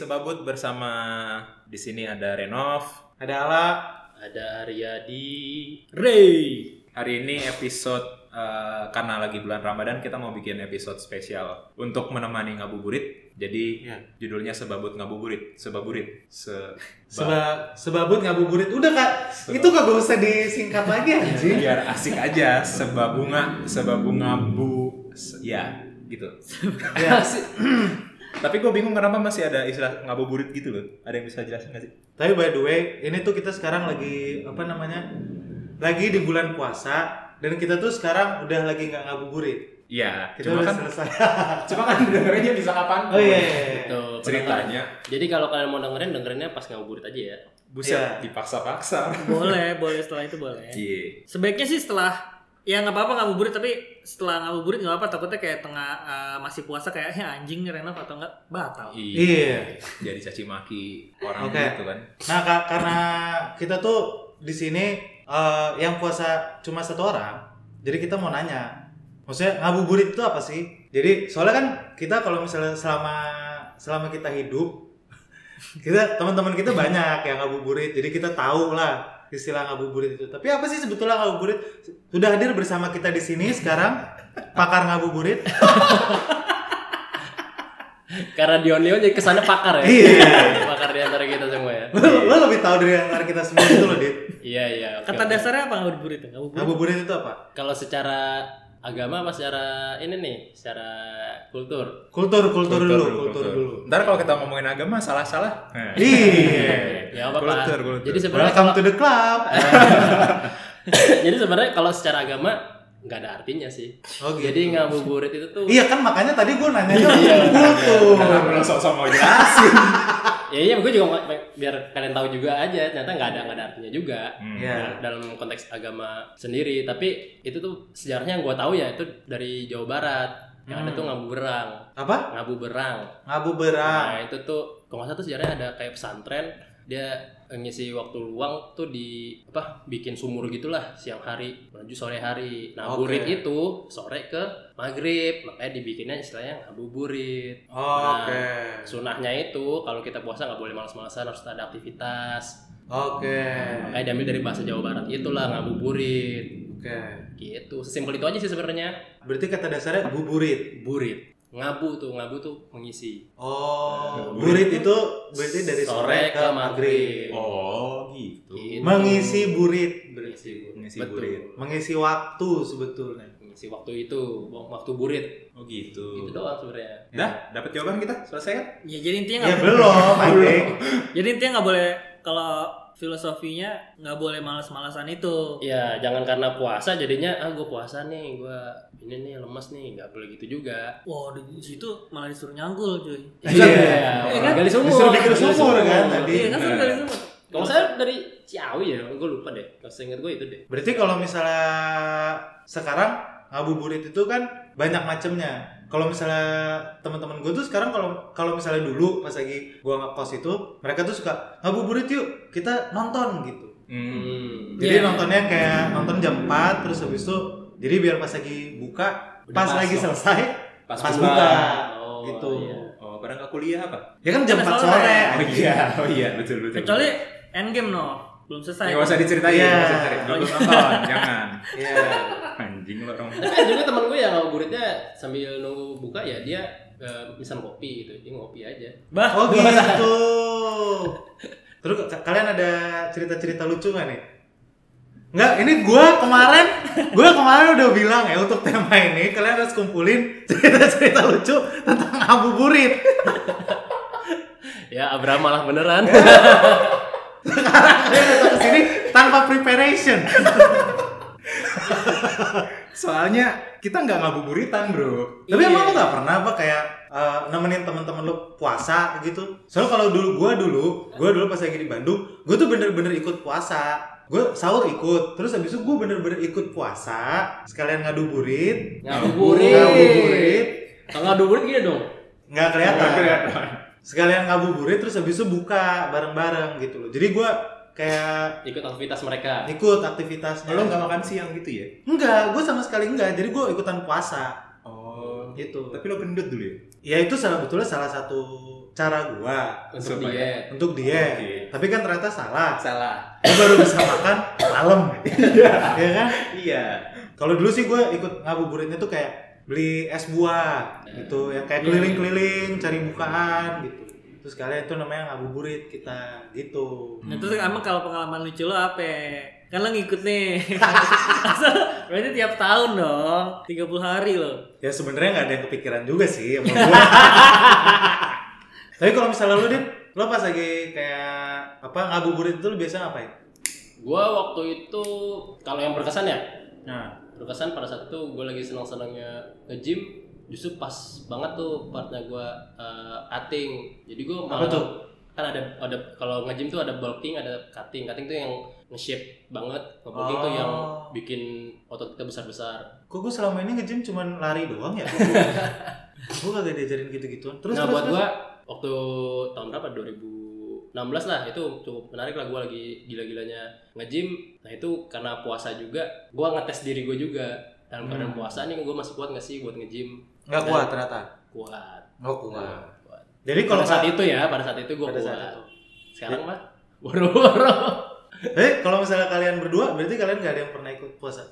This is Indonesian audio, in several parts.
Sebabut bersama di sini ada Renov. Ada Ala. Ada Aryadi. Ray. Hari ini episode eh, karena lagi bulan Ramadan kita mau bikin episode spesial untuk menemani ngabuburit. Jadi Ya. judulnya Sebabut ngabuburit, sebaburit. Se Seba, sebabut ngabuburit. Udah kak, itu kagak usah disingkat lagi anjing. biar asik aja sebabunga, sebabunga bu se- ya gitu. ya. Tapi gue bingung kenapa masih ada istilah ngabuburit gitu loh. Ada yang bisa jelasin gak sih? Tapi by the way, ini tuh kita sekarang lagi apa namanya? Lagi di bulan puasa dan kita tuh sekarang udah lagi nggak ngabuburit. Iya, Kita cuma udah kan selesai. cuma kan dengerinnya bisa kapan oh iya. iya, iya. Itu ceritanya Jadi kalau kalian mau dengerin, dengerinnya pas ngabuburit aja ya. buset Iya. dipaksa-paksa. boleh boleh setelah itu boleh Iya. sebaiknya sih setelah ya nggak apa-apa ngabuburit tapi setelah ngabuburit nggak apa takutnya kayak tengah eh, masih puasa kayaknya anjing nih Renov atau enggak batal Iya. Jadi caci maki orang Oke. gitu kan. Nah ka- karena kita tuh di sini eh, yang puasa cuma satu orang, jadi kita mau nanya, maksudnya ngabuburit itu apa sih? Jadi soalnya kan kita kalau misalnya selama selama kita hidup, kita teman-teman kita banyak yang ngabuburit, jadi kita tahu lah istilah ngabuburit itu. Tapi apa sih sebetulnya ngabuburit? Sudah hadir bersama kita di sini sekarang pakar ngabuburit. Karena Dion Leon jadi kesannya pakar ya. Iya. pakar di antara kita semua ya. Lo, lo lebih tahu dari antara kita semua itu loh, Dit. Iya iya. oke, kata oke. dasarnya apa ngabuburit ngabuburit Ngabuburit itu apa? Kalau secara agama apa secara ini nih, secara kultur? Kultur, kultur, dulu, kultur dulu. Ntar kalau kita ngomongin agama salah-salah. Nah. Iya. Ya apa. Kultur, kultur. Jadi sebenarnya Welcome kalau to the club. jadi sebenarnya kalau secara agama nggak ada artinya sih. Oh gitu. Jadi ngabuburit itu tuh Iya kan makanya tadi gue nanya Iya. kultur. Lo sok-sok mau jelasin? Ya iya gue juga mau- biar kalian tahu juga aja ternyata nggak ada nggak ada artinya juga Hmm. Iya. Dal- dalam konteks agama sendiri tapi itu tuh sejarahnya yang gue tahu ya itu dari Jawa Barat yang ada tuh ngabu berang Apa? ngabu berang Ngabu berang. nah itu tuh kalau nggak salah tuh sejarahnya ada kayak pesantren dia ngisi waktu luang tuh di apa bikin sumur gitulah siang hari menuju sore hari nah Oke. burit itu sore ke maghrib makanya dibikinnya istilahnya ngabuburit Oh, Nah, Oke. sunahnya itu kalau kita puasa nggak boleh malas-malasan harus ada aktivitas Oke. makanya diambil dari bahasa Jawa Barat itulah ngabuburit Oke. gitu sesimpel itu aja sih sebenarnya Berarti kata dasarnya buburit. burit ngabu tuh ngabu tuh mengisi Oh, Burit. burit itu berarti dari sore, ke maghrib. Oh, gitu. Gitu. Mengisi burit, mengisi Mengisi Betul. burit. mengisi waktu sebetulnya. mengisi waktu itu waktu burit Oh, gitu. itu doang sebenarnya Dah, dapat jawaban kita? Selesai kan? ya jadi intinya Ya nggak belum, anjing. jadi intinya nggak boleh kalau filosofinya nggak boleh malas-malasan itu ya jangan karena puasa jadinya ah gue puasa nih gue ini nih lemas nih nggak boleh gitu juga Wah di situ malah disuruh nyangkul cuy. Iya. Iya, kan? gali sumur Disuruh bikin sumur kan tadi. Iya kan suruh gali sumur. kalau saya dari Ciawi ya gue lupa deh kalau saya ingat gue itu deh Berarti kalau misalnya sekarang ngabuburit itu kan banyak macamnya. Kalau misalnya teman-teman gue tuh sekarang kalau kalau misalnya dulu pas lagi gua ngekos itu mereka tuh suka ngabuburit yuk kita nonton gitu. Hmm. Jadi Iya. nontonnya kayak nonton jam 4 terus habis itu jadi biar pas lagi buka Udah pas pas lagi selesai Pas pas buka. buka. Oh, gitu. iya. Oh, nggak kuliah apa? Ya kan jam 4 Karena sore. sore. Oh iya, oh iya, betul betul. Kecuali endgame no belum selesai. Ya, nggak usah diceritain, nggak usah diceritain. Belum nonton, jangan. Iya. Anjing lo orang. tapi juga teman gue yang ngabuburitnya sambil nunggu buka ya dia eh, misal kopi gitu dia ngopi aja Bah, Oh gitu. Terus ka- kalian ada cerita-cerita lucu gak nih? Enggak, ini gua kemarin gua kemarin udah bilang ya untuk tema ini kalian harus kumpulin cerita-cerita lucu tentang ngabuburit. ya Abraham malah beneran Sekarang kalian datang ke sini tanpa preparation. Soalnya kita nggak ngabuburitan, bro. Tapi Iya. emang lo gak pernah apa kayak eh, nemenin teman-teman lo puasa gitu? Soalnya kalau dulu gua dulu, gua dulu pas lagi di Bandung, gua tuh bener-bener ikut puasa. Gue sahur ikut, terus habis itu gue bener-bener ikut puasa, sekalian ngadu burit, ngabuburit ngabuburit, kalau ngabuburit gini dong nggak kelihatan. Nggak kelihatan. Sekalian ngabuburit terus habis itu buka bareng-bareng gitu loh. Jadi gue kayak ikut aktivitas mereka ikut aktivitasnya. Lo nggak makan siang gitu ya? Enggak, gue sama sekali enggak. Jadi gue ikutan puasa Oh, gitu. tapi lo gendut dulu ya? Ya itu salah betulnya salah satu cara gua untuk Supaya- diet. untuk diet. Oke. Tapi kan ternyata salah. Salah. Gua baru bisa makan malam. Iya kan? Iya. Kalau dulu sih gua ikut ngabuburitnya tuh kayak beli es buah gitu ya kayak keliling-keliling cari bukaan gitu. Terus kalian itu namanya ngabuburit kita gitu. Nah terus emang kalau pengalaman lucu lo apa? Kan lo ngikut nih. Berarti tiap tahun dong. 30 hari lo. Ya sebenarnya nggak ada yang kepikiran juga sih sama gua. Tapi kalau misalnya lu Din, lo pas lagi kayak apa ngabuburit itu lu biasa ngapain? Gua waktu itu kalau yang berkesan ya, Nah, berkesan pada saat itu gue lagi senang-senangnya nge-gym justru pas banget tuh partnya gue uh, cutting jadi gue Apa tuh? kan ada ada kalau nge-gym tuh ada bulking ada cutting cutting tuh yang nge-shape banget bulking tuh Oh. yang bikin otot kita besar-besar kok gue selama ini nge-gym cuman lari doang ya? gue kagak diajarin gitu-gituan. Terus nah terus buat terus. gue waktu tahun berapa 2016 lah itu cukup menarik lah gue lagi gila-gilanya nge-gym nah itu karena puasa juga gue ngetes diri gue juga dalam keadaan Hmm. puasa nih gue masih kuat gak sih buat nge-gym nggak kuat ternyata. kuat Nggak kuat. Nah, kuat. Jadi kalau pada saat nggak- itu ya pada saat itu gue kuat saat itu. sekarang mah boro-boro Eh, kalau misalnya kalian berdua, berarti kalian nggak ada yang pernah ikut puasa?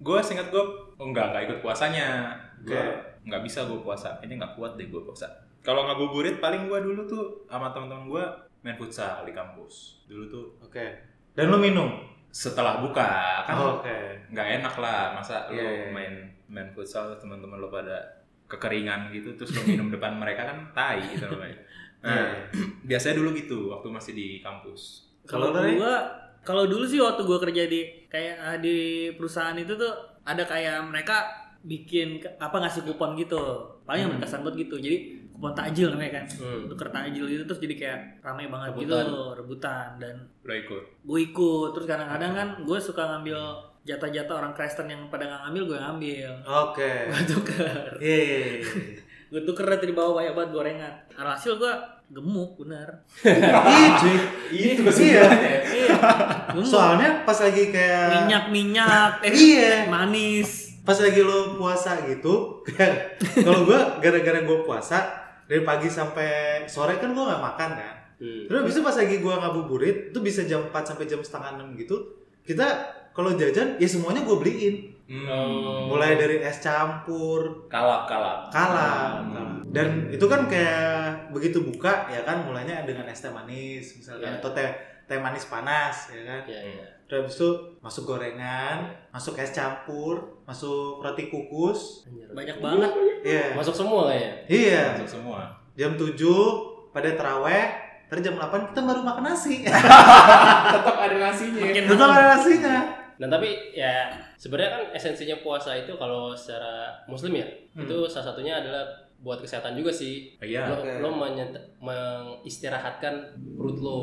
Gue singkat gue oh, enggak enggak ikut puasanya. Gue Oke. nggak bisa gue puasa. Ini nggak kuat deh gue puasa. Kalau ngabuburit paling gue dulu tuh sama teman-teman gue main futsal di kampus. Dulu tuh Oke. Dan lu minum? setelah buka kan Oke. nggak enak lah masa Iya, lo iya. main main futsal teman-teman lo pada kekeringan gitu terus lo minum depan mereka kan tai gitu namanya. Nah, Iya. biasanya dulu gitu waktu masih di kampus. Kalau lu, gua kalau dulu sih waktu gua kerja di kayak eh, di perusahaan itu tuh ada kayak mereka bikin apa ngasih kupon gitu. Paling yang berkesan buat gitu. Jadi kupon takjil namanya kan. Hmm. Tuker takjil itu terus jadi kayak ramai banget Rebutan. gitu rebutan dan Lo ikut. gue ikut terus kadang-kadang kan gue suka ngambil jatah-jatah orang Kristen yang pada nggak ngambil gue ngambil Oke. gue tuker Iya. iya, iya. gue tuker di bawah banyak banget gorengan alhasil gue gemuk bener. Itu Iya. iya gemuk Soalnya pas lagi kayak minyak minyak eh, Iya. manis pas lagi lo puasa gitu kalau gua gara-gara gua puasa dari pagi sampai sore kan gua nggak makan kan Hmm. terus itu pas lagi gua ngabuburit itu bisa jam 4 sampai jam setengah 6 gitu kita kalau jajan ya semuanya gua beliin Hmm. Oh. mulai dari es campur kalap kalap. kalah Hmm. dan itu kan kayak begitu buka ya kan mulainya dengan es teh manis misalkan Iya. atau teh teh manis panas ya kan Iya, iya. Terus habis itu masuk gorengan masuk es campur masuk roti kukus banyak banget iya masuk semua kayaknya iya Masuk semua. jam 7 pada teraweh terus jam 8 kita baru makan nasi Tetap ada nasinya. makin tetap ada nasinya Dan tapi ya sebenarnya kan esensinya puasa itu kalau secara muslim ya Hmm. itu salah satunya adalah buat kesehatan juga sih. Iya. Lo, lo mengistirahatkan perut lo.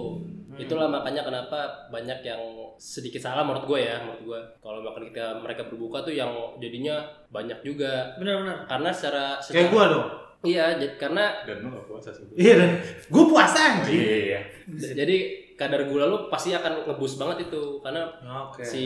Hmm. Itulah makanya kenapa banyak yang sedikit salah menurut gue ya, menurut gue. Kalau makan ketika mereka berbuka tuh yang jadinya banyak juga. bener-bener Karena secara, kayak secara gua dong Iya, jadi, karena Dan lo gak puasa sih. iya dan gua puasa anjing Iya. d- jadi kadar gula lo pasti akan ngebus banget itu karena oke si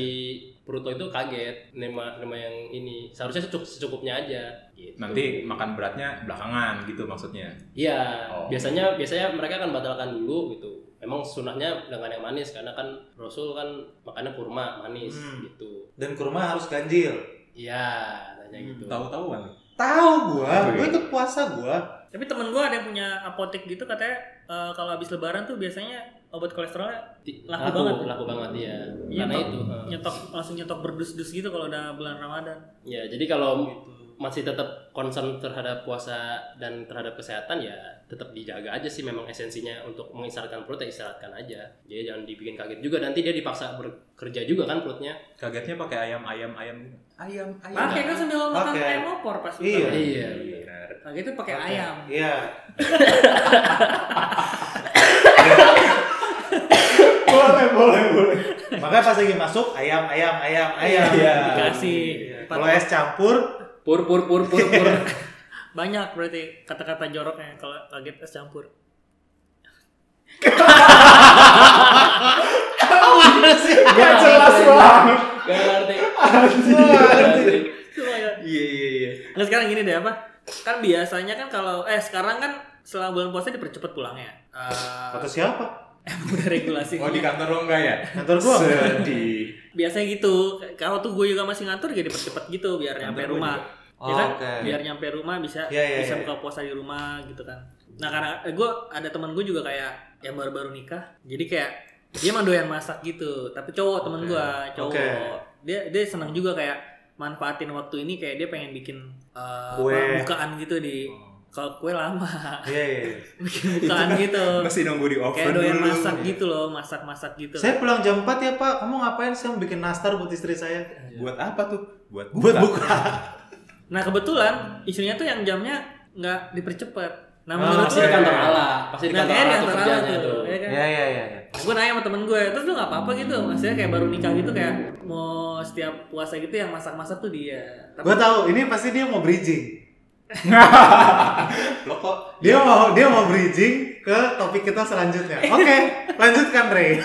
perut lo itu kaget nema nema yang ini seharusnya secukup, secukupnya aja gitu. Nanti makan beratnya belakangan gitu maksudnya. iya Oh. biasanya biasanya mereka akan batalkan dulu gitu emang sunahnya dengan yang manis karena kan rasul kan makannya kurma manis Hmm. gitu. Dan kurma harus ganjil. Iya tanya Hmm, gitu. Tahu-tahuan. tahu gua Oke. gua ikut puasa gua. Tapi temen gue ada yang punya apotek gitu katanya eh, kalau habis lebaran tuh biasanya obat kolesterolnya Ti- Laku laku banget. laku banget ya Iya, karena itu nyetok langsung nyetok berdus-dus gitu kalau udah bulan ramadan. Ya jadi kalau gitu masih tetap concern terhadap puasa dan terhadap kesehatan ya tetap dijaga aja sih memang esensinya untuk mengistirahatkan perut ya istirahatkan aja jadi jangan dibikin kaget juga nanti dia dipaksa bekerja juga kan perutnya Kagetnya pakai ayam ayam ayam gitu. Ayam ayam. pakai kan sambil makan Pakai. ayam opor pas Iya. iya Benar. Pakai itu pakai Oke. ayam iya boleh boleh boleh makanya pas lagi masuk ayam ayam ayam ayam Iya. dikasih Iya. kalau es campur pur pur pur pur pur banyak berarti kata-kata joroknya kalau kaget es campur Gak jelas banget gak ngerti ya. Iya iya iya. Nah sekarang gini deh apa kan biasanya kan kalau eh sekarang kan setelah bulan puasa dipercepat pulangnya. Eh, Kata siapa? Emang udah regulasi. Oh di kantor lo enggak ya? Kantor gua. Sedih. Biasanya gitu. Kalau tuh gue juga masih ngantor jadi dipercepat gitu biar Kantor nyampe rumah. juga. ya kan? Oh, oke. Biar nyampe rumah bisa Iya, iya, bisa iya. buka puasa di rumah gitu kan. Nah karena eh, gue ada teman gue juga kayak yang baru-baru nikah. Jadi kayak dia emang doyan masak gitu. Tapi cowok temen Oke. gue cowok. Oke. Dia dia senang juga kayak manfaatin waktu ini kayak dia pengen bikin apa, bukaan gitu di Oh. Kalau kue lama Iya, iya. iya. bikin bukaan gitu. Masih nunggu di oven kayak doyan dulu. masak gitu loh, masak-masak gitu. Saya pulang jam 4 ya, Pak. Kamu ngapain sih bikin nastar buat istri saya? Buat apa tuh? Buat buka. Buat buka. Nah kebetulan istrinya tuh yang jamnya nggak dipercepat. Nah Oh, menurut Pasti lu di kantor Allah, pasti di Nah, kantor di tuh kantor kerjanya tuh. tuh, ya kan? Iya, iya, iya. iya. Gue nanya sama temen gue, terus lu nggak apa-apa gitu, maksudnya kayak baru nikah gitu kayak mau setiap puasa gitu yang masak-masak tuh dia. Tapi Gue tahu, ini pasti dia mau bridging. Lo kok Dia mau dia mau bridging ke topik kita selanjutnya. Oke, lanjutkan Ray.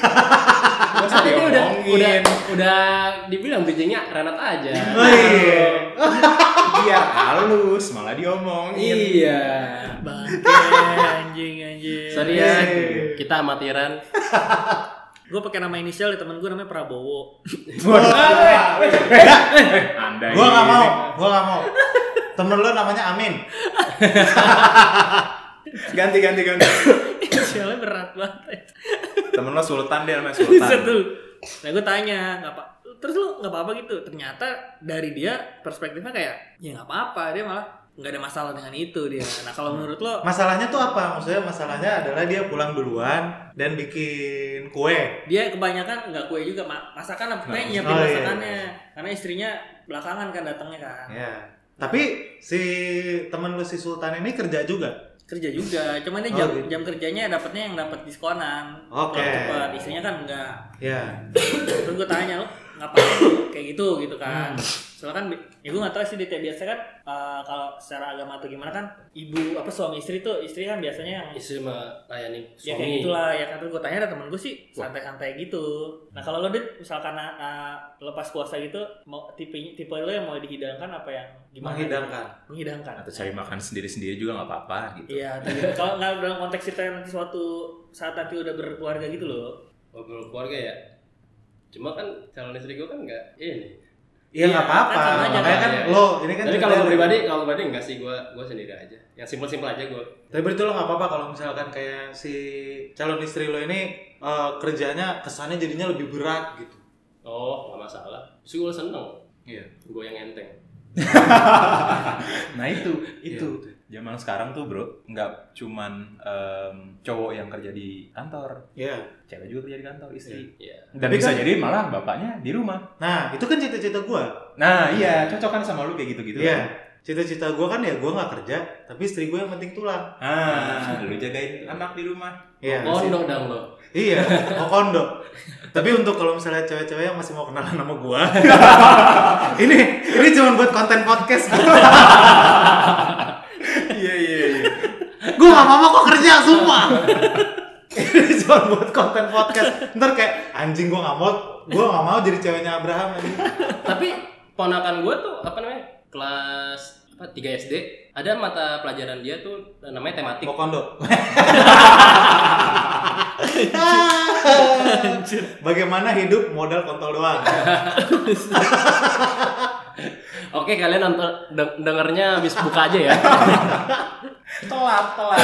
masa Tadi dia udah udah udah dibilang bridgingnya Renat aja. Oh iya. biar halus malah diomongin. Iya. bangke anjing anjing. Sorry ya, Iya. kita amatiran. Gue pakai nama inisial di temen gue namanya Prabowo. Anda Gua nggak ini. mau, gua nggak mau. Temen lo namanya Amin. Ganti ganti ganti. Inisialnya berat banget. Temen lo Sultan dia namanya Bisa Sultan. tuh. Nah gue tanya, nggak apa? Terus lu nggak apa-apa gitu? Ternyata dari dia perspektifnya kayak ya nggak apa-apa. Dia malah nggak ada masalah dengan itu dia. Nah kalau menurut lo Masalahnya tuh apa? Maksudnya masalahnya adalah dia pulang duluan dan bikin kue. dia kebanyakan nggak kue juga ma- masakan apa Nah, nyiapin oh, iya. masakannya karena istrinya belakangan kan datangnya kan Ya. Tapi si temen lu si Sultan ini kerja juga. kerja juga cuman dia Oh, jam gitu. jam kerjanya dapatnya yang dapat diskonan Oke. Kalau cepet istrinya kan enggak Ya. terus gue tanya lo ngapain kayak gitu gitu kan Hmm. soalnya kan ya gue nggak tahu sih detail biasa kan eh, kalau secara agama atau gimana kan ibu apa suami istri tuh istri kan biasanya yang Istri mah layani ya kayak suami. gitulah ya kan terus gue tanya ada temen gue sih santai-santai gitu nah kalau lo dit misalkan uh, lepas puasa gitu mau tipe tipe lo yang mau dihidangkan apa yang gimana Menghidangkan. menghidangkan Atau cari makan sendiri-sendiri juga nggak apa-apa gitu. iya tapi kalau nggak dalam konteks kita nanti suatu saat nanti udah berkeluarga gitu loh Ngobrol keluarga ya. Cuma kan calon istri gue kan enggak ini. Iya nggak apa-apa. kan Makanya kan? kan lo ini kan. Tapi kalau pribadi, kalau pribadi enggak sih, gue gue sendiri aja. Yang simpel-simpel aja gue. Tapi berarti lo nggak apa-apa kalau misalkan kayak si calon istri lo ini eh, kerjanya kesannya jadinya lebih berat gitu. Oh, nggak masalah. Terus gue seneng. Iya. Gue yang enteng. Nah itu itu Iya, betul. Zaman sekarang tuh bro nggak cuman em, cowok yang kerja di kantor, Iya. cewek juga kerja di kantor istri. Iya. Dan Tapi bisa kan- jadi malah bapaknya di rumah. Nah itu kan cita-cita gua. Nah iya cocok kan sama lu kayak gitu-gitu. Iya. Cita-cita gua kan ya gua nggak kerja, tapi istri gua yang penting tulang. Ah, lu jagain anak di rumah. Iya. Kondok dong lo. Iya, mau kondo. Tapi untuk kalau misalnya cewek-cewek yang masih mau kenalan sama gua, ini ini cuma buat konten podcast. Gua gak mau kok kerja, sumpah. ini cuma buat konten podcast. Ntar kayak anjing gua gak mau, gua gak mau jadi ceweknya Abraham. anjing. Tapi ponakan gue tuh apa namanya? Kelas apa 3 SD ada mata pelajaran dia tuh namanya tematik. Mau kondo. Bagaimana hidup modal kontol doang? Oke, kalian nonton deng- dengernya habis buka aja ya. Telat telat.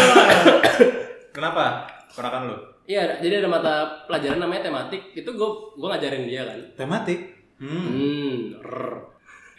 Kenapa? Ponakan lu? Iya, jadi ada mata pelajaran namanya tematik. Itu gue gue ngajarin dia kan. Tematik. Hmm. Hmm, rrr.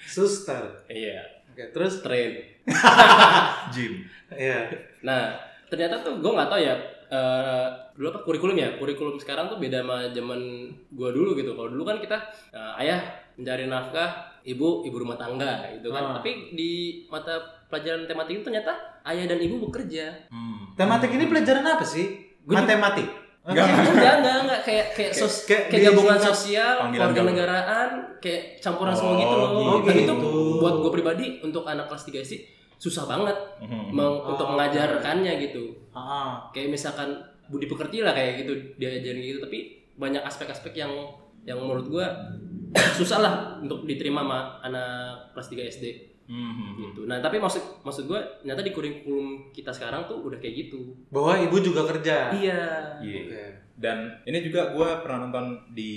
Suster. iya. Oke, terus Train. Gym. Iya. Nah, ternyata tuh gue nggak tahu ya. eh, dulu apa kurikulum ya? Kurikulum sekarang tuh beda sama zaman gue dulu gitu. Kalau dulu kan kita eh, ayah mencari nafkah, ibu ibu rumah tangga gitu kan. Ah. Tapi di mata pelajaran tematik itu ternyata ayah dan ibu bekerja. Hmm. Tematik ini pelajaran apa sih? Gua Matematik. Enggak. enggak, enggak, enggak kayak kayak sos, Kayak- kayak, gabungan sosial, panggilan keluarga gabungan. negaraan, kayak campuran Oh, semua gitu loh. gitu. Dan itu Gitu. buat gue pribadi untuk anak kelas 3 SD susah banget Hmm. mau untuk Oh. mengajarkannya gitu. Ah, Kayak misalkan budi pekerti lah kayak gitu diajarin gitu, tapi banyak aspek-aspek yang yang menurut gue susah lah untuk diterima sama anak kelas 3 SD. Hmm. gitu. Nah tapi maksud maksud gue ternyata di kurikulum kita sekarang tuh udah kayak gitu. Bahwa ibu juga kerja. Iya. Iya. Oke. Dan ini juga gue pernah nonton di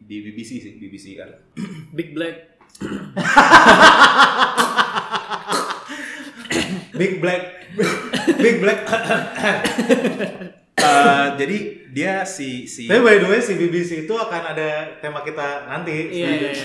di BBC sih, BBC ada. Big Black. Big Black. Big Black. Eh, jadi dia si si Tapi by the way si BBC itu akan ada tema kita nanti. Iya. Terus,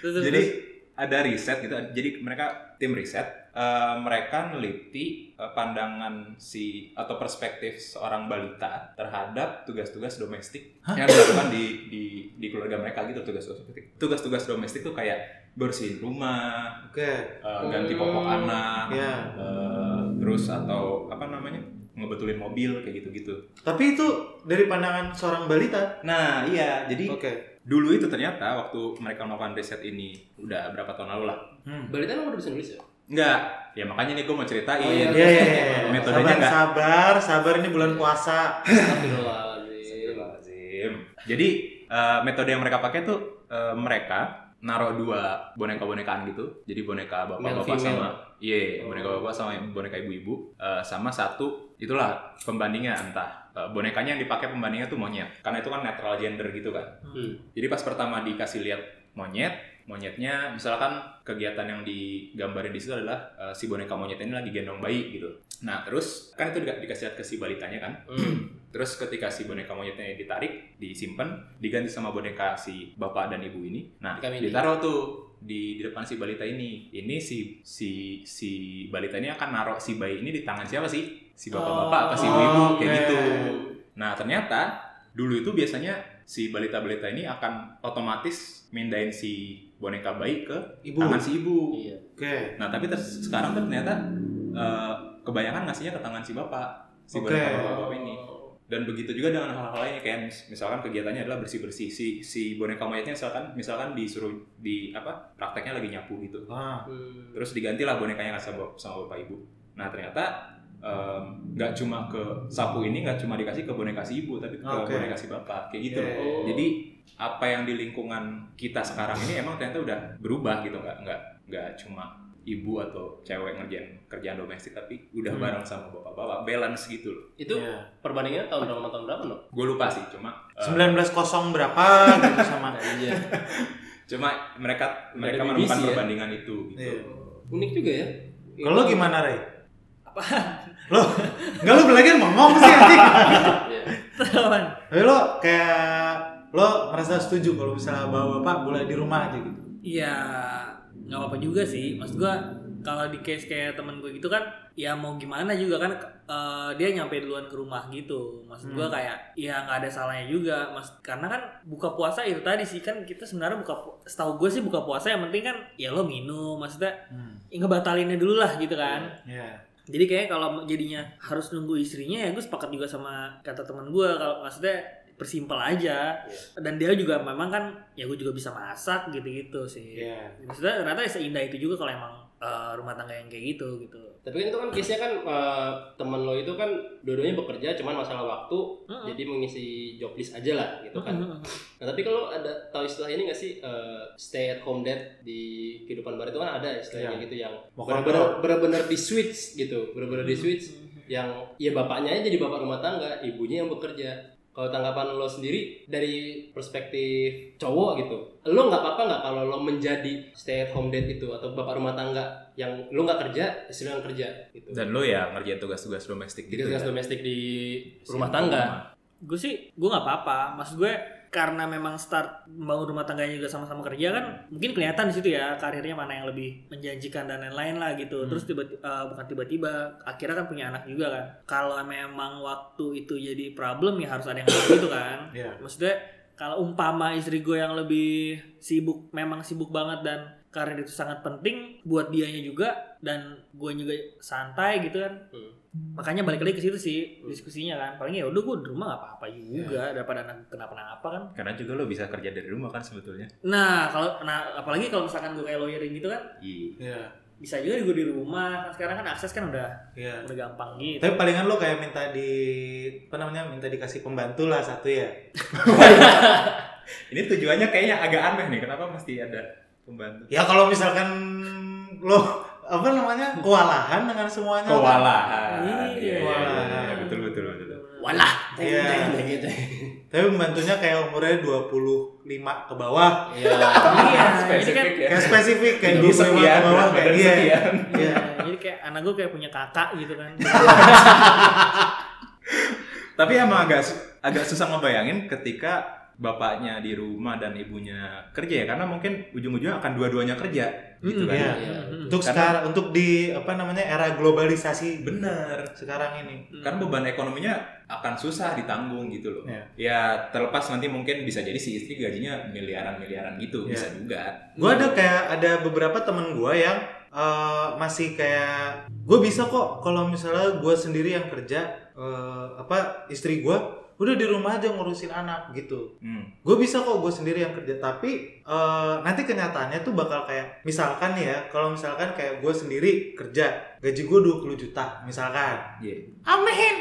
terus, jadi terus. Ada riset gitu. Jadi mereka tim riset eh, mereka neliti eh, pandangan si atau perspektif seorang balita terhadap tugas-tugas domestik yang dilakukan di di di keluarga mereka gitu tugas-tugas domestik. Tugas-tugas domestik tuh kayak bersihin rumah, Oke. eh, ganti popok Hmm, anak, Iya. eh, terus atau apa namanya ngebetulin mobil kayak gitu-gitu. Tapi itu dari pandangan seorang balita. Nah iya jadi Oke. Dulu itu ternyata waktu mereka melakukan riset ini udah berapa tahun lalu lah. Hmm. Balita emang udah bisa nulis ya? Enggak, ya makanya nih gue mau ceritain. Oh, iya. Iya iya iya. Metodenya sabar, sabar, sabar ini bulan puasa. Astagfirullahaladzim. Jadi eh, metode yang mereka pakai tuh eh, mereka naruh dua boneka-bonekaan gitu. Jadi boneka bapak-bapak sama iya, Oh. boneka bapak sama boneka ibu-ibu Eh, sama satu itulah pembandingnya entah eh, bonekanya yang dipakai pembandingnya tuh monyet. Karena itu kan netral gender gitu kan. Hmm. Jadi pas pertama dikasih lihat monyet, monyetnya misalkan kegiatan yang digambarin di situ adalah eh, si boneka monyet ini lagi gendong bayi gitu. Nah terus kan itu di- dikasih lihat ke si balitanya kan. Hmm. Terus ketika si boneka monyetnya ditarik, disimpan, diganti sama boneka si bapak dan ibu ini. Nah ditaruh tuh di, di depan si balita ini. Ini si si si balita ini akan naruh si bayi ini di tangan siapa sih? Si bapak-bapak apa si Oh, ibu-ibu kayak oke. gitu. Nah ternyata dulu itu biasanya si balita-balita ini akan otomatis mindahin si boneka bayi ke Ibu. tangan si ibu. Iya. Oke. Nah tapi ter- sekarang tuh ternyata eh, kebanyakan ngasihnya ke tangan si bapak, si Oke. boneka bapak ini. Dan begitu juga dengan hal-hal lainnya kayak mis- misalkan kegiatannya adalah bersih-bersih si si boneka monyetnya misalkan misalkan disuruh di apa prakteknya lagi nyapu gitu. Ah. Hmm. Terus digantilah bonekanya nggak sama, sama bapak ibu. Nah ternyata nggak cuma ke sapu ini nggak cuma dikasih ke boneka si ibu tapi ke Oke. boneka si bapak kayak gitu. Oke. loh. Jadi apa yang di lingkungan kita sekarang ini emang ternyata udah berubah gitu nggak nggak nggak cuma ibu atau cewek ngerjain kerjaan domestik tapi udah Hmm. bareng sama bapak-bapak balance gitu loh. Itu Iya. perbandingannya tahun berapa tahun berapa no? Gue lupa sih cuma eh, 19.0 berapa gitu sama. Iya. cuma mereka mereka menemukan BBC ya? perbandingan itu gitu. Iya. Unik juga ya. Kalau lo gimana, Ray? Apa? Lo enggak lo belajar ngomong sih anjing. Iya. Apaan? Tapi lo kayak lo merasa setuju kalau misalnya bawa bapak boleh di rumah aja gitu. Iya, nggak apa-apa juga sih. Maksud gua kalau di case kayak temen gue gitu kan, ya mau gimana juga kan eh, dia nyampe duluan ke rumah gitu. Maksud gua Hmm. kayak ya nggak ada salahnya juga, mas. Karena kan buka puasa itu tadi sih kan kita sebenarnya buka, setahu gue sih buka puasa yang penting kan ya lo minum, maksudnya Hmm. ya ngebatalinnya dulu lah gitu kan. Iya. Jadi kayak kalau jadinya harus nunggu istrinya ya gue sepakat juga sama kata teman gue kalau maksudnya bersimpel aja dan dia juga memang kan ya gue juga bisa masak gitu-gitu sih. Iya. Maksudnya ternyata seindah itu juga kalau emang eh, rumah tangga yang kayak gitu gitu. Tapi kan itu kan case-nya kan eh, temen lo itu kan dua-duanya bekerja cuman masalah waktu Heeh. jadi mengisi job list aja lah gitu kan. Nah, tapi kalau ada tahu istilah ini nggak sih eh, stay at home dad di kehidupan baru itu kan ada istilahnya Iya. gitu yang Mau benar-benar di switch gitu, benar-benar di switch yang ya bapaknya aja jadi bapak rumah tangga, ibunya yang bekerja. Kalau tanggapan lo sendiri dari perspektif cowok gitu, lo nggak apa-apa nggak kalau lo menjadi stay at home dad itu atau bapak rumah tangga yang lo nggak kerja, istri yang kerja gitu. Dan lo ya ngerjain tugas-tugas domestik gitu. tugas ya. domestik di rumah tangga. Gue sih gue nggak apa-apa. Maksud gue karena memang start membangun rumah tangganya juga sama-sama kerja kan mungkin kelihatan di situ ya karirnya mana yang lebih menjanjikan dan lain-lain lah gitu. Hmm. Terus tiba eh, bukan tiba-tiba akhirnya kan punya anak juga kan. Kalau memang waktu itu jadi problem ya harus ada yang gitu kan. Iya. Maksudnya kalau umpama istri gue yang lebih sibuk memang sibuk banget dan karir itu sangat penting buat dianya juga dan gue juga santai gitu kan Hmm. Makanya balik lagi ke situ sih diskusinya kan paling ya udah gue di rumah gak apa-apa juga daripada anak kenapa-napa kan Karena juga lo bisa kerja dari rumah kan sebetulnya. nah kalau nah apalagi kalau misalkan gue kayak lawyering gitu kan Iya. Iya. bisa juga gue di rumah kan sekarang kan akses kan udah Iya. udah gampang gitu Tapi palingan lo kayak minta di apa namanya minta dikasih pembantu lah satu ya. Ini tujuannya kayaknya agak aneh nih. Kenapa mesti ada pembantu? Ya kalau misalkan lo apa namanya kewalahan dengan semuanya kan? Kewalahan. Iya, Iya, kewalahan. iya, betul betul betul. Walah. Iya. Kayak gitu. tapi membantunya kayak umurnya 25 ke bawah Iya. Iya, jadi kan Spesifik ya. kayak spesifik kayak Dulu 25 ke sekian, bawah berat kayak badan iya iya Iya, jadi kayak anak gue kayak punya kakak gitu kan. Tapi emang agak agak susah ngebayangin ketika bapaknya di rumah dan ibunya kerja ya karena mungkin ujung-ujungnya akan dua-duanya kerja gitu Mm, kan. iya. Iya. untuk Karena- sekarang untuk di apa namanya era globalisasi Bener. sekarang ini Kan beban ekonominya akan susah ditanggung gitu loh. Iya. Ya terlepas nanti mungkin bisa jadi si istri gajinya miliaran-miliaran gitu, Iya. bisa juga. gue ada kayak ada beberapa temen gue yang eh, masih kayak gue bisa kok kalau misalnya gue sendiri yang kerja eh, apa istri gue udah di rumah aja ngurusin anak gitu. Hmm. gue bisa kok gue sendiri yang kerja. Tapi eh, nanti kenyataannya tuh bakal kayak misalkan ya kalau misalkan kayak gue sendiri kerja gaji gue 20 juta misalkan. Iya. amin.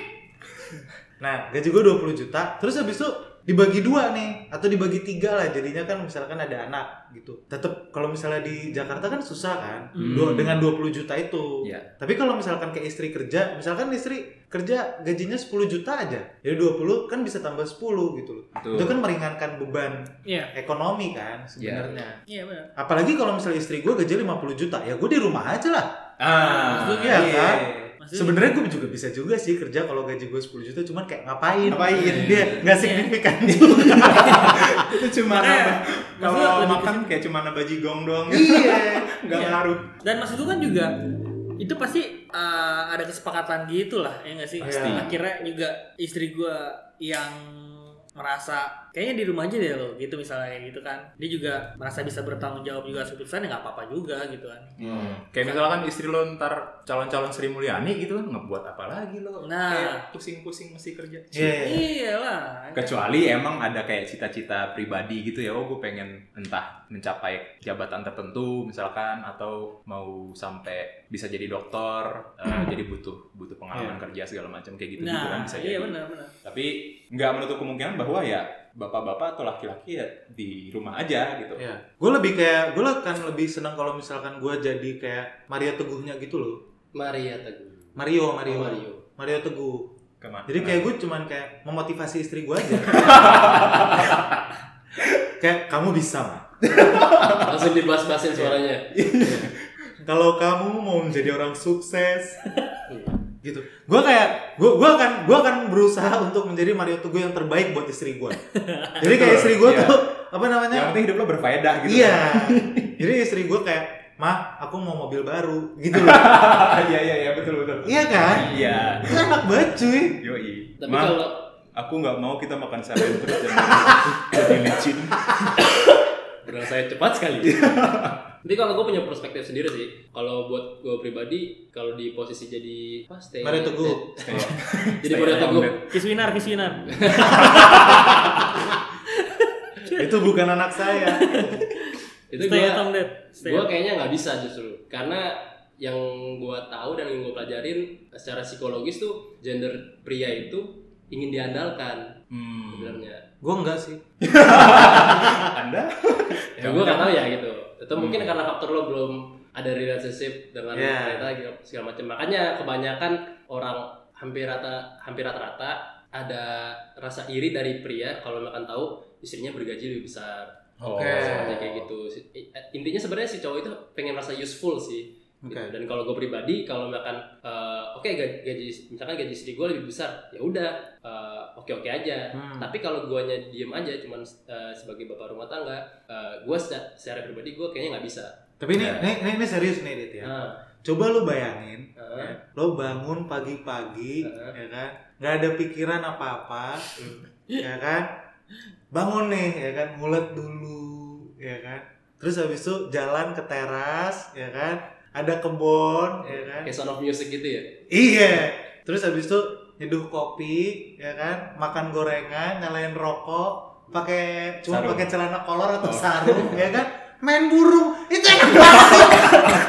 Nah. Gaji gue 20 juta terus habis itu dibagi dua nih atau dibagi tiga lah. Jadinya kan misalkan ada anak gitu. Tetap kalau misalnya di Jakarta kan susah kan? Hmm. Dua- dengan 20 juta itu. Iya. tapi kalau misalkan kayak istri kerja misalkan istri kerja gajinya 10 juta aja. Jadi 20 kan bisa tambah 10 gitu loh. Betul. itu kan meringankan beban Iya, ekonomi kan sebenarnya. Iya benar. apalagi kalau misalnya istri gue gaji 50 juta ya gue di rumah aja lah. Ah, Maksudnya kan? Maksudnya- sebenarnya gue juga bisa juga sih kerja kalau gaji gue 10 juta cuman kayak ngapain Ngapain? dia nggak Iya. signifikan juga itu cuma nambah kalau lebih makan kayak cuma nambah jigong doang iya nggak Iya. ngaruh Dan maksud gue kan juga itu pasti uh, ada kesepakatan gitu lah ya nggak sih Pasti. akhirnya juga istri gue yang merasa kayaknya di rumah aja deh lo gitu misalnya kayak gitu kan dia juga merasa bisa bertanggung jawab juga keputusan ya nggak apa-apa juga gitu kan Kayak misalkan istri lo ntar calon-calon Sri Mulyani gitu kan ngebuat apa lagi lo? Nah. Kayak pusing-pusing mesti kerja. Iya. iyalah Kecuali emang ada kayak cita-cita pribadi gitu ya, oh gue pengen entah mencapai jabatan tertentu misalkan atau mau sampai bisa jadi dokter, eh, jadi butuh butuh pengalaman kerja segala macam kayak gitu gitu nah kan bisa iya jadi. benar benar Tapi nggak menutup kemungkinan bahwa ya bapak-bapak atau laki-laki ya di rumah aja gitu. ya gue lebih kayak gue kan lebih senang kalau misalkan gue jadi kayak Maria Teguhnya gitu loh Maria Teguh. Mario Mario Oh, Mario. Mario Teguh Ke mana? jadi kayak gue cuman kayak memotivasi istri gue aja kayak kamu bisa mah Langsung dibahas-bahasin suaranya. kalau kamu mau menjadi orang sukses gitu gue kayak gue gua akan gue akan berusaha untuk menjadi Mario Teguh yang terbaik buat istri gue jadi kayak istri gue Iya. tuh apa namanya Yang penting hidup lo berfaedah gitu. iya jadi istri gue kayak mah aku mau mobil baru gitu loh Iya iya iya betul betul. iya kan Iya. itu enak banget cuy Yoi. Tapi Ma, kalau aku nggak mau kita makan saren terus jadi licin. Benar saya cepat sekali. Tapi kalau gue punya perspektif sendiri sih. Kalau buat gue pribadi, kalau di posisi jadi apa? Stay, Mario Teguh. stay- Stay- jadi on Teguh. kiswinar kiswinar itu bukan anak saya Itu stay gue at gue kayaknya nggak bisa justru karena yang gue tahu dan yang gue pelajarin secara psikologis tuh gender pria itu ingin diandalkan Hmm. sebenarnya. gue enggak sih Anda? Ya, gue nggak tahu ya gitu. Itu mungkin karena faktor lo belum ada relationship dengan Yeah. wanita gitu segala macam. Makanya kebanyakan orang hampir rata hampir rata-rata ada rasa iri dari pria kalau makan tahu istrinya bergaji lebih besar. Oke. Seperti kayak gitu. Intinya sebenarnya si cowok itu pengen rasa useful sih. Gitu. Oke. Dan kalau gue pribadi kalau makan eh, oke gaji, gaji misalkan gaji istri gue lebih besar, ya udah eh, oke-oke aja. Hmm. Tapi kalau guanya diem aja cuman eh, sebagai bapak rumah tangga, eh, gue secara, secara pribadi gue kayaknya nggak bisa. tapi ini, Ya. ini, ini, ini serius nih Dit ya Nah, coba lu bayangin eh, ya, lo bangun pagi-pagi Heeh. ya kan nggak ada pikiran apa-apa ya kan bangun nih ya kan ngulet dulu ya kan terus habis itu jalan ke teras ya kan ada kebun ya kan? Kayak sound of music gitu ya. iya. Terus habis itu nyeduh kopi ya kan? Makan gorengan nyalain rokok pakai cuma pakai celana kolor atau sarung ya kan? Main burung. Itu enak banget.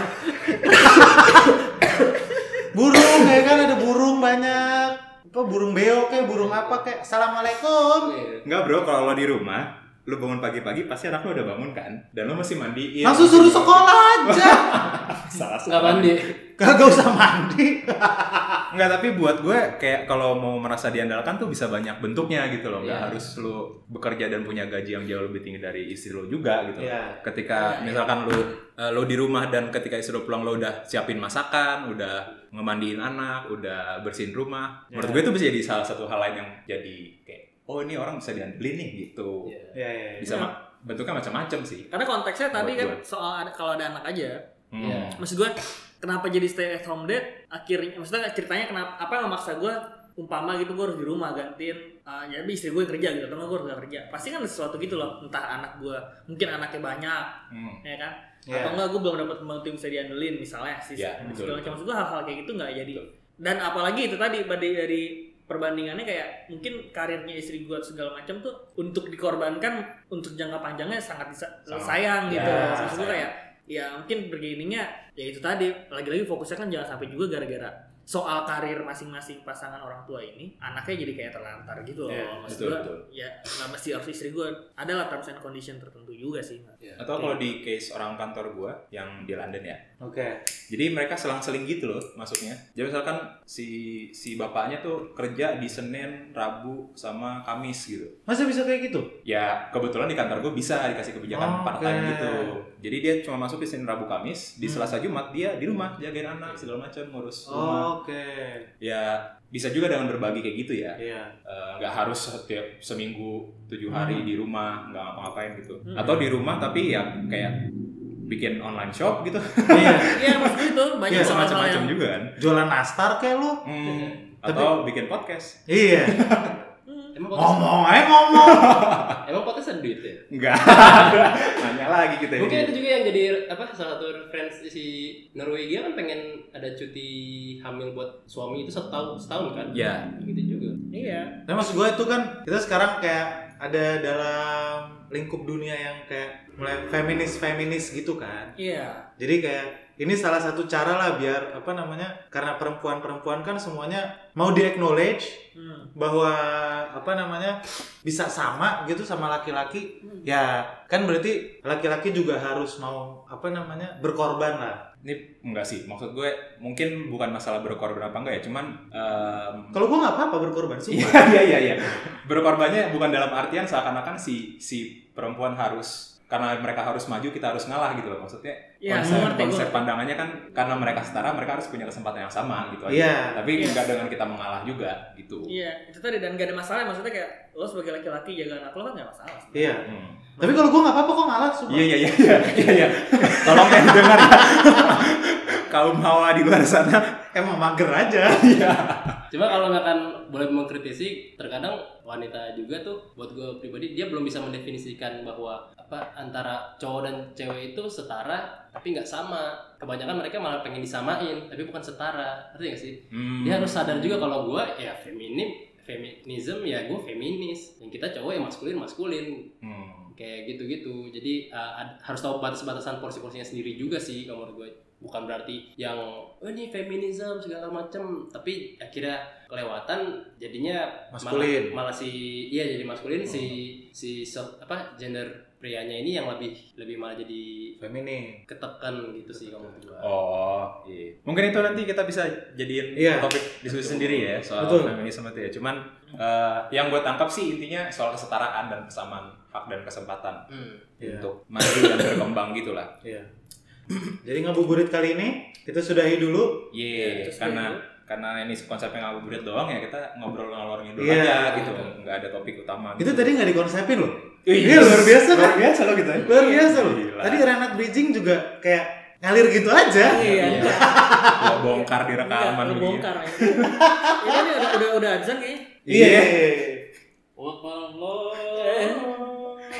Burung ya kan? Ada burung banyak. Apa burung beo kayak burung apa kayak? Assalamualaikum. Iya. Enggak bro, kalau lo di rumah, lo bangun pagi-pagi pasti anak lo udah bangun kan, dan lo masih mandiin. langsung suruh sekolah aja salah nggak mandi Kagak usah mandi. Enggak, tapi buat gue kayak kalau mau merasa diandalkan tuh bisa banyak bentuknya gitu loh. Nggak Iya. harus lu bekerja dan punya gaji yang jauh lebih tinggi dari istri lo juga gitu. Iya. Ketika misalkan lu eh, lo di rumah dan ketika istri lo pulang lo udah siapin masakan, udah ngemandiin anak, udah bersihin rumah. Menurut Iya. gue itu bisa jadi salah satu hal lain yang jadi kayak oh ini orang bisa diandelin nih gitu. Iya. Iya, iya. Bisa ma- bentuknya macam-macam sih. Karena konteksnya tadi Buat kan gue. soal kalau ada anak aja. Hmm. Iya. Maksud gue kenapa jadi stay at home dad? Akhirnya maksudnya ceritanya kenapa apa yang memaksa gue umpama gitu gue harus di rumah gantiin uh, ya tapi istri gue yang kerja gitu atau gue harus nggak kerja pasti kan ada sesuatu gitu loh entah anak gue mungkin anaknya banyak Hmm. ya kan Iya. atau enggak gue belum dapat pembantu yang bisa diandelin misalnya sih Iya, segala betul, macam betul. maksud gue hal-hal kayak gitu nggak jadi dan apalagi itu tadi dari dari perbandingannya kayak mungkin karirnya istri gue segala macam tuh untuk dikorbankan untuk jangka panjangnya sangat disa- Sangat. sayang gitu Ya, maksud gue sayang. kayak ya mungkin bergainingnya ya itu tadi. Lagi-lagi fokusnya kan jangan sampai juga gara-gara soal karir masing-masing pasangan orang tua ini anaknya jadi kayak terlantar gitu loh. Iya, maksud betul, gue betul. ya nggak mesti harus istri gue adalah terms and condition tertentu juga sih Atau kalau di case orang kantor gua yang di London ya. Oke. Jadi mereka selang-seling gitu loh masuknya. Jadi misalkan si si bapaknya tuh kerja di Senin, Rabu, sama Kamis gitu. Masa bisa kayak gitu? Ya kebetulan di kantor gue bisa dikasih kebijakan Oke. part time gitu. Jadi dia cuma masuk di Senin, Rabu, Kamis. Di Hmm. Selasa, Jumat dia di rumah jagain anak segala macam ngurus rumah. Oke. Ya bisa juga dengan berbagi kayak gitu ya. Iya. Eh, nggak harus setiap seminggu tujuh hari Hmm. di rumah nggak ngapa-ngapain gitu. Hmm. Atau di rumah tapi ya kayak bikin online shop gitu. Iya. iya maksud gue itu banyak Iya, hal-hal Macam-macam yang juga kan. Jualan nastar kayak lu. Hmm, Tapi- atau bikin podcast. Iya. Emang podcast ngomong aja ngomong. emang podcast ada duit ya Enggak. Nanya lagi kita mungkin ini. itu juga yang jadi apa salah satu referensi si Norwegia kan pengen ada cuti hamil buat suami itu setahun setahun kan Ya. gitu juga iya Tapi maksud gue itu kan kita sekarang kayak ada dalam lingkup dunia yang kayak mulai feminis feminis gitu kan. iya Jadi kayak ini salah satu cara lah biar apa namanya karena perempuan-perempuan kan semuanya mau di acknowledge Hmm. bahwa apa namanya bisa sama gitu sama laki-laki ya kan berarti laki-laki juga harus mau apa namanya berkorban lah Ini enggak sih, maksud gue mungkin bukan masalah berkorban apa enggak ya, cuman em, kalau gua nggak apa-apa berkorban Iya sumpah iya iya iya. Berkorbannya bukan dalam artian seakan-akan si si perempuan harus karena mereka harus maju kita harus ngalah gitu loh. Maksudnya Iya, konsep ngerti, konsep pandangannya kan karena mereka setara mereka harus punya kesempatan yang sama gitu aja. Iya. tapi Iya. enggak dengan kita mengalah juga gitu. Iya itu tadi dan gak ada masalah. Maksudnya kayak lo sebagai laki-laki jaga anak lo kan gak masalah iya. Hmm. tapi kalau gua nggak apa-apa kok ngalah sumpah. Iya iya iya. Iya iya. Iya tolong yang dengar ya. Kaum hawa di luar sana. Emang mager aja. Cuma kalau misalkan boleh mengkritisi, terkadang wanita juga tuh buat gue pribadi dia belum bisa mendefinisikan bahwa apa antara cowok dan cewek itu setara tapi nggak sama. Kebanyakan mereka malah pengen disamain tapi bukan setara. Ngerti gak sih? Hmm. Dia harus sadar juga kalau gue ya feminim, feminism ya gue feminis. Yang kita cowok ya maskulin maskulin Hmm. kayak gitu-gitu. Jadi uh, harus tahu batas-batasan porsi-porsinya sendiri juga sih kalau menurut gue. Bukan berarti yang oh ini feminisme segala macam, tapi akhirnya kelewatan jadinya Maskulin. Malah, malah si iya jadi maskulin si si so- apa gender prianya ini yang lebih lebih malah jadi feminim ketekan gitu sih kalau menurut gue. Oh, iya. Mungkin itu nanti kita bisa jadiin Iya. topik diskusi sendiri ya soal Betul. feminisme itu ya. Cuman eh, yang gue tangkap sih intinya soal kesetaraan dan kesamaan hak dan kesempatan Hmm. Iya. untuk maju dan berkembang gitulah. Iya. Jadi ngabuburit kali ini kita sudahi dulu. Iya, terus karena dulu. karena ini konsepnya ngabuburit doang ya kita ngobrol ngalor ngidul Iya. aja gitu, nggak ada topik utama. Itu gitu. tadi nggak dikonsepin loh. Iya, Iya, luar biasa kan? Luar biasa loh gitu ya. Luar biasa loh. Gila. Tadi Renat Bridging juga kayak ngalir gitu aja. iya Iya. Lo bongkar di rekaman Enggak, lo begini. bongkar ya. ini nih udah udah udah azan kayaknya Iya.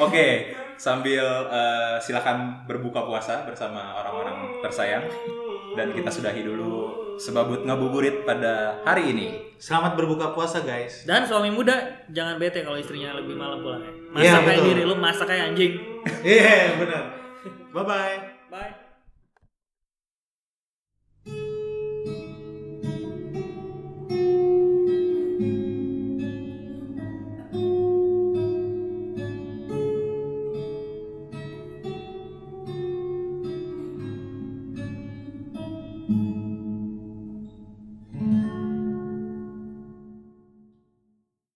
Oke, sambil eh, silakan berbuka puasa bersama orang-orang tersayang dan kita sudahi dulu sebabut ngabuburit pada hari ini. Selamat berbuka puasa guys. dan suami muda jangan bete kalau istrinya lebih malam pulangnya Iya, masak kayak betul. diri lu masak kayak anjing Iya benar. Bye bye. bye